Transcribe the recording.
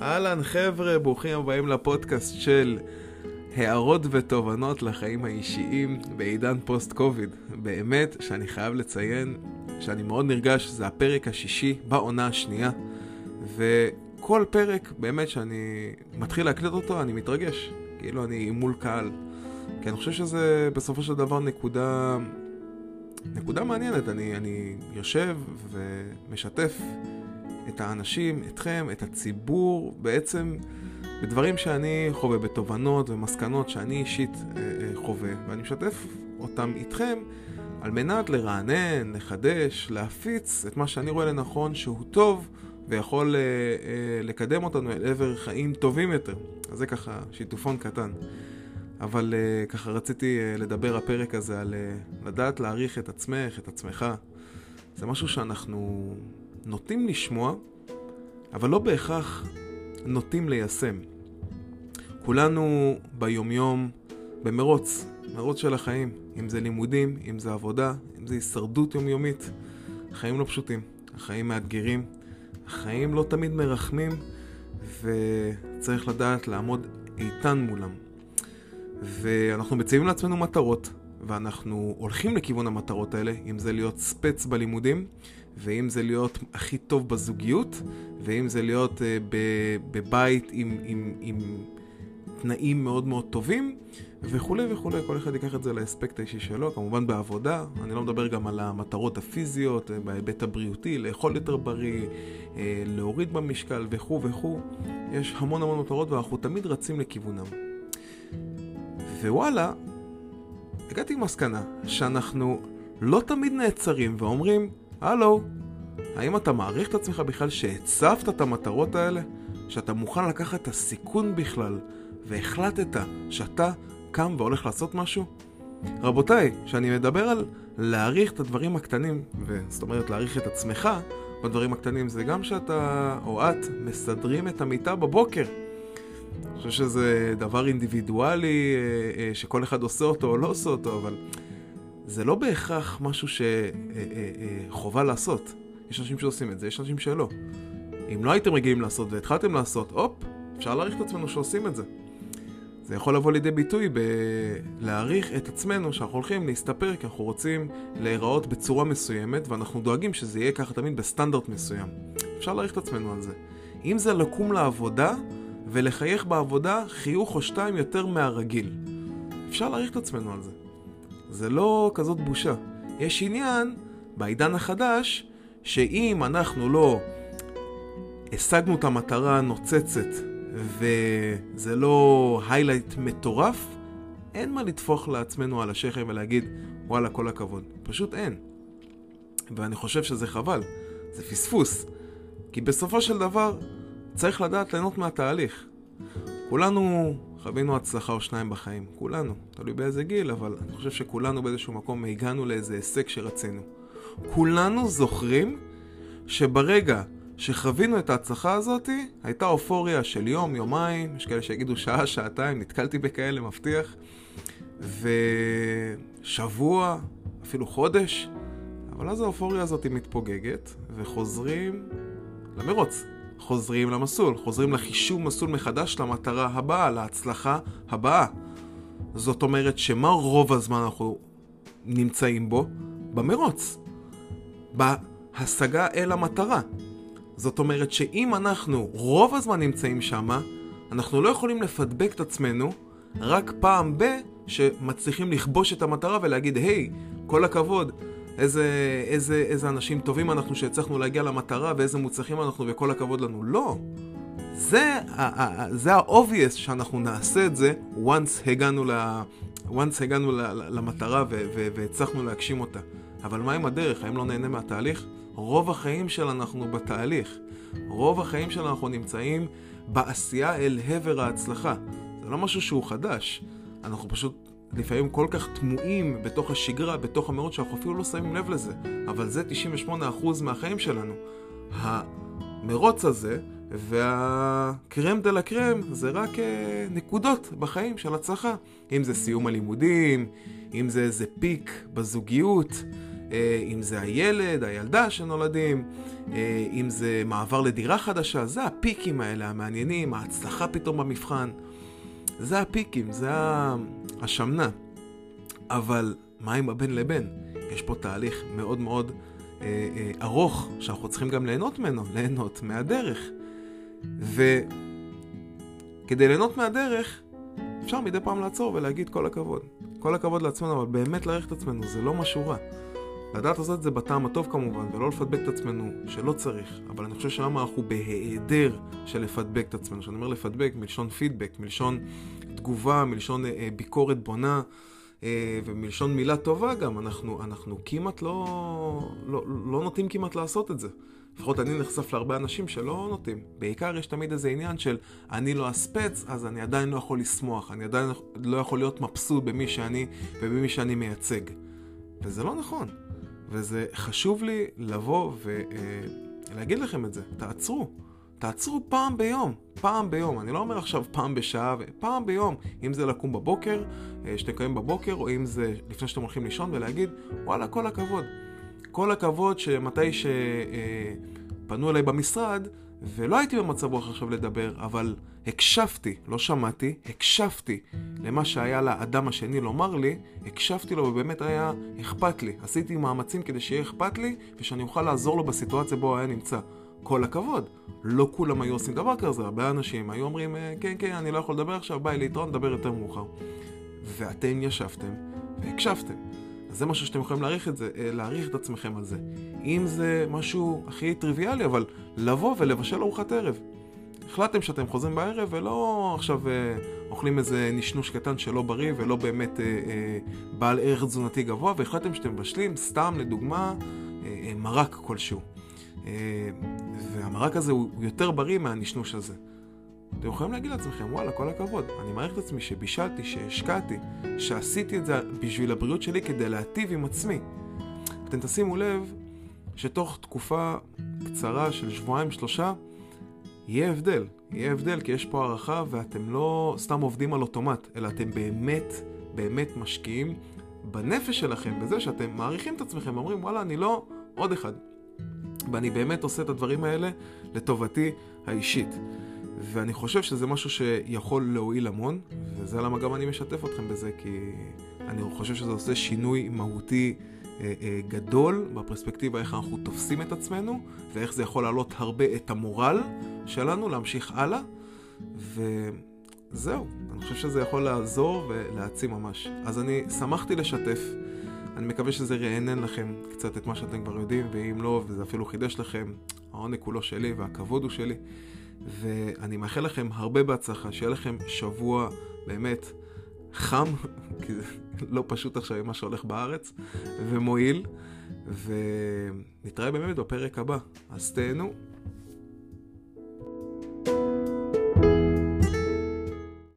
אהלן חבר'ה, ברוכים הבאים לפודקאסט של הערות ותובנות לחיים האישיים בעידן פוסט קוביד. באמת שאני חייב לציין שאני מאוד נרגש, זה הפרק השישי בעונה השנייה, וכל פרק באמת שאני מתחיל להקליט אותו אני מתרגש, כאילו אני מול קהל. כי אני חושב שזה בסופו של דבר נקודה, נקודה מעניינת, אני, אני יושב ומשתף את האנשים, אתכם, את הציבור, בעצם בדברים שאני חווה, בתובנות ומסקנות שאני אישית אה, אה, חווה, ואני משתף אותם איתכם על מנת לרענן, לחדש, להפיץ את מה שאני רואה לנכון שהוא טוב ויכול אה, אה, לקדם אותנו אל עבר חיים טובים יותר. אז זה ככה שיתופון קטן. אבל אה, ככה רציתי אה, לדבר הפרק הזה על אה, לדעת להעריך את עצמך, את עצמך. זה משהו שאנחנו נוטים לשמוע, אבל לא בהכרח נוטים ליישם. כולנו ביומיום במרוץ, מרוץ של החיים, אם זה לימודים, אם זה עבודה, אם זה הישרדות יומיומית. החיים לא פשוטים, החיים מאתגרים, החיים לא תמיד מרחמים, וצריך לדעת לעמוד איתן מולם. ואנחנו מציבים לעצמנו מטרות, ואנחנו הולכים לכיוון המטרות האלה, אם זה להיות ספץ בלימודים, ואם זה להיות הכי טוב בזוגיות, ואם זה להיות uh, בבית עם, עם, עם תנאים מאוד מאוד טובים, וכולי וכולי, כל אחד ייקח את זה לאספקט האישי שלו, כמובן בעבודה, אני לא מדבר גם על המטרות הפיזיות, אה, בהיבט הבריאותי, לאכול יותר בריא, אה, להוריד במשקל וכו' וכו', יש המון המון מטרות ואנחנו תמיד רצים לכיוונם. ווואלה, הגעתי עם מסקנה שאנחנו לא תמיד נעצרים ואומרים, הלו, האם אתה מעריך את עצמך בכלל שהצבת את המטרות האלה? שאתה מוכן לקחת את הסיכון בכלל, והחלטת שאתה קם והולך לעשות משהו? רבותיי, כשאני מדבר על להעריך את הדברים הקטנים, זאת אומרת להעריך את עצמך בדברים הקטנים, זה גם שאתה או את מסדרים את המיטה בבוקר. אני חושב שזה דבר אינדיבידואלי אה, אה, שכל אחד עושה אותו או לא עושה אותו, אבל זה לא בהכרח משהו שחובה לעשות. יש אנשים שעושים את זה, יש אנשים שלא. אם לא הייתם רגילים לעשות והתחלתם לעשות, הופ, אפשר להעריך את עצמנו שעושים את זה. זה יכול לבוא לידי ביטוי בלהעריך את עצמנו שאנחנו הולכים להסתפר כי אנחנו רוצים להיראות בצורה מסוימת ואנחנו דואגים שזה יהיה ככה תמיד בסטנדרט מסוים. אפשר להעריך את עצמנו על זה. אם זה לקום לעבודה ולחייך בעבודה חיוך או שתיים יותר מהרגיל. אפשר להעריך את עצמנו על זה. זה לא כזאת בושה. יש עניין בעידן החדש שאם אנחנו לא השגנו את המטרה הנוצצת וזה לא היילייט מטורף, אין מה לטפוח לעצמנו על השכם ולהגיד וואלה כל הכבוד. פשוט אין. ואני חושב שזה חבל, זה פספוס. כי בסופו של דבר צריך לדעת ליהנות מהתהליך. כולנו חווינו הצלחה או שניים בחיים, כולנו, תלוי באיזה גיל, אבל אני חושב שכולנו באיזשהו מקום הגענו לאיזה הישג שרצינו. כולנו זוכרים שברגע שחווינו את ההצלחה הזאת, הייתה אופוריה של יום, יומיים, יש כאלה שיגידו שעה, שעתיים, נתקלתי בכאלה, מבטיח, ושבוע, אפילו חודש, אבל אז האופוריה הזאת מתפוגגת, וחוזרים למרוץ. חוזרים למסלול, חוזרים לחישוב מסלול מחדש למטרה הבאה, להצלחה הבאה. זאת אומרת שמה רוב הזמן אנחנו נמצאים בו? במרוץ. בהשגה אל המטרה. זאת אומרת שאם אנחנו רוב הזמן נמצאים שמה, אנחנו לא יכולים לפדבק את עצמנו רק פעם ב... שמצליחים לכבוש את המטרה ולהגיד, היי, hey, כל הכבוד, איזה, איזה, איזה אנשים טובים אנחנו שהצלחנו להגיע למטרה ואיזה מוצלחים אנחנו וכל הכבוד לנו. לא. זה, זה ה-obvious שאנחנו נעשה את זה once הגענו, ל, once הגענו ל, למטרה והצלחנו להגשים אותה. אבל מה עם הדרך? האם לא נהנה מהתהליך? רוב החיים שלנו אנחנו בתהליך. רוב החיים שלנו אנחנו נמצאים בעשייה אל עבר ההצלחה. זה לא משהו שהוא חדש. אנחנו פשוט לפעמים כל כך תמוהים בתוך השגרה, בתוך המאות, שאנחנו אפילו לא שמים לב לזה. אבל זה 98% מהחיים שלנו. המרוץ הזה והקרם דה לה קרם זה רק uh, נקודות בחיים של הצלחה. אם זה סיום הלימודים, אם זה איזה פיק בזוגיות, אה, אם זה הילד, הילדה שנולדים, אה, אם זה מעבר לדירה חדשה, זה הפיקים האלה המעניינים, ההצלחה פתאום במבחן. זה הפיקים, זה השמנה. אבל מה עם הבן לבן? יש פה תהליך מאוד מאוד אה, אה, ארוך, שאנחנו צריכים גם ליהנות ממנו, ליהנות מהדרך. וכדי ליהנות מהדרך, אפשר מדי פעם לעצור ולהגיד כל הכבוד. כל הכבוד לעצמנו, אבל באמת להעריך את עצמנו, זה לא משהו רע. לדעת לעשות את זה בטעם הטוב כמובן, ולא לפדבק את עצמנו שלא צריך, אבל אני חושב שלמה אנחנו בהיעדר של לפדבק את עצמנו. כשאני אומר לפדבק, מלשון פידבק, מלשון תגובה, מלשון אה, ביקורת בונה, אה, ומלשון מילה טובה גם, אנחנו, אנחנו כמעט לא, לא, לא נוטים כמעט לעשות את זה. לפחות אני נחשף להרבה אנשים שלא נוטים. בעיקר יש תמיד איזה עניין של אני לא אספץ, אז אני עדיין לא יכול לשמוח, אני עדיין לא יכול להיות מבסוט במי שאני ובמי שאני מייצג. וזה לא נכון. וזה חשוב לי לבוא ולהגיד לכם את זה. תעצרו. תעצרו פעם ביום, פעם ביום. אני לא אומר עכשיו פעם בשעה, פעם ביום. אם זה לקום בבוקר, אה, שאתם קמים בבוקר, או אם זה לפני שאתם הולכים לישון ולהגיד, וואלה, כל הכבוד. כל הכבוד שמתי שפנו אה, אליי במשרד, ולא הייתי במצב רוח עכשיו לדבר, אבל הקשבתי, לא שמעתי, הקשבתי למה שהיה לאדם השני לומר לי, הקשבתי לו ובאמת היה אכפת לי. עשיתי מאמצים כדי שיהיה אכפת לי, ושאני אוכל לעזור לו בסיטואציה בו היה נמצא. כל הכבוד. לא כולם היו עושים דבר כזה, הרבה אנשים היו אומרים, אה, כן, כן, אני לא יכול לדבר עכשיו, ביי להתראות, נדבר יותר מאוחר. ואתם ישבתם והקשבתם. זה משהו שאתם יכולים להעריך את זה, אה, להעריך את עצמכם על זה. אם זה משהו הכי טריוויאלי, אבל לבוא ולבשל ארוחת ערב. החלטתם שאתם חוזרים בערב ולא עכשיו אה, אוכלים איזה נשנוש קטן שלא בריא ולא באמת אה, אה, בעל ערך תזונתי גבוה, והחלטתם שאתם מבשלים, סתם לדוגמה, אה, אה, מרק כלשהו. אה, והמרק הזה הוא יותר בריא מהנשנוש הזה. אתם יכולים להגיד לעצמכם, וואלה, כל הכבוד, אני מעריך את עצמי שבישלתי, שהשקעתי, שעשיתי את זה בשביל הבריאות שלי כדי להטיב עם עצמי. אתם תשימו לב שתוך תקופה קצרה של שבועיים-שלושה, יהיה הבדל. יהיה הבדל כי יש פה הערכה ואתם לא סתם עובדים על אוטומט, אלא אתם באמת, באמת משקיעים בנפש שלכם, בזה שאתם מעריכים את עצמכם ואומרים, וואלה, אני לא עוד אחד. ואני באמת עושה את הדברים האלה לטובתי האישית. ואני חושב שזה משהו שיכול להועיל המון, וזה למה גם אני משתף אתכם בזה, כי אני חושב שזה עושה שינוי מהותי אה, אה, גדול בפרספקטיבה איך אנחנו תופסים את עצמנו, ואיך זה יכול להעלות הרבה את המורל שלנו להמשיך הלאה, וזהו, אני חושב שזה יכול לעזור ולהעצים ממש. אז אני שמחתי לשתף. אני מקווה שזה רענן לכם קצת את מה שאתם כבר יודעים, ואם לא, וזה אפילו חידש לכם, העונג כולו שלי והכבוד הוא שלי. ואני מאחל לכם הרבה בהצלחה, שיהיה לכם שבוע באמת חם, כי זה לא פשוט עכשיו עם מה שהולך בארץ, ומועיל, ונתראה באמת בפרק הבא. אז תהנו.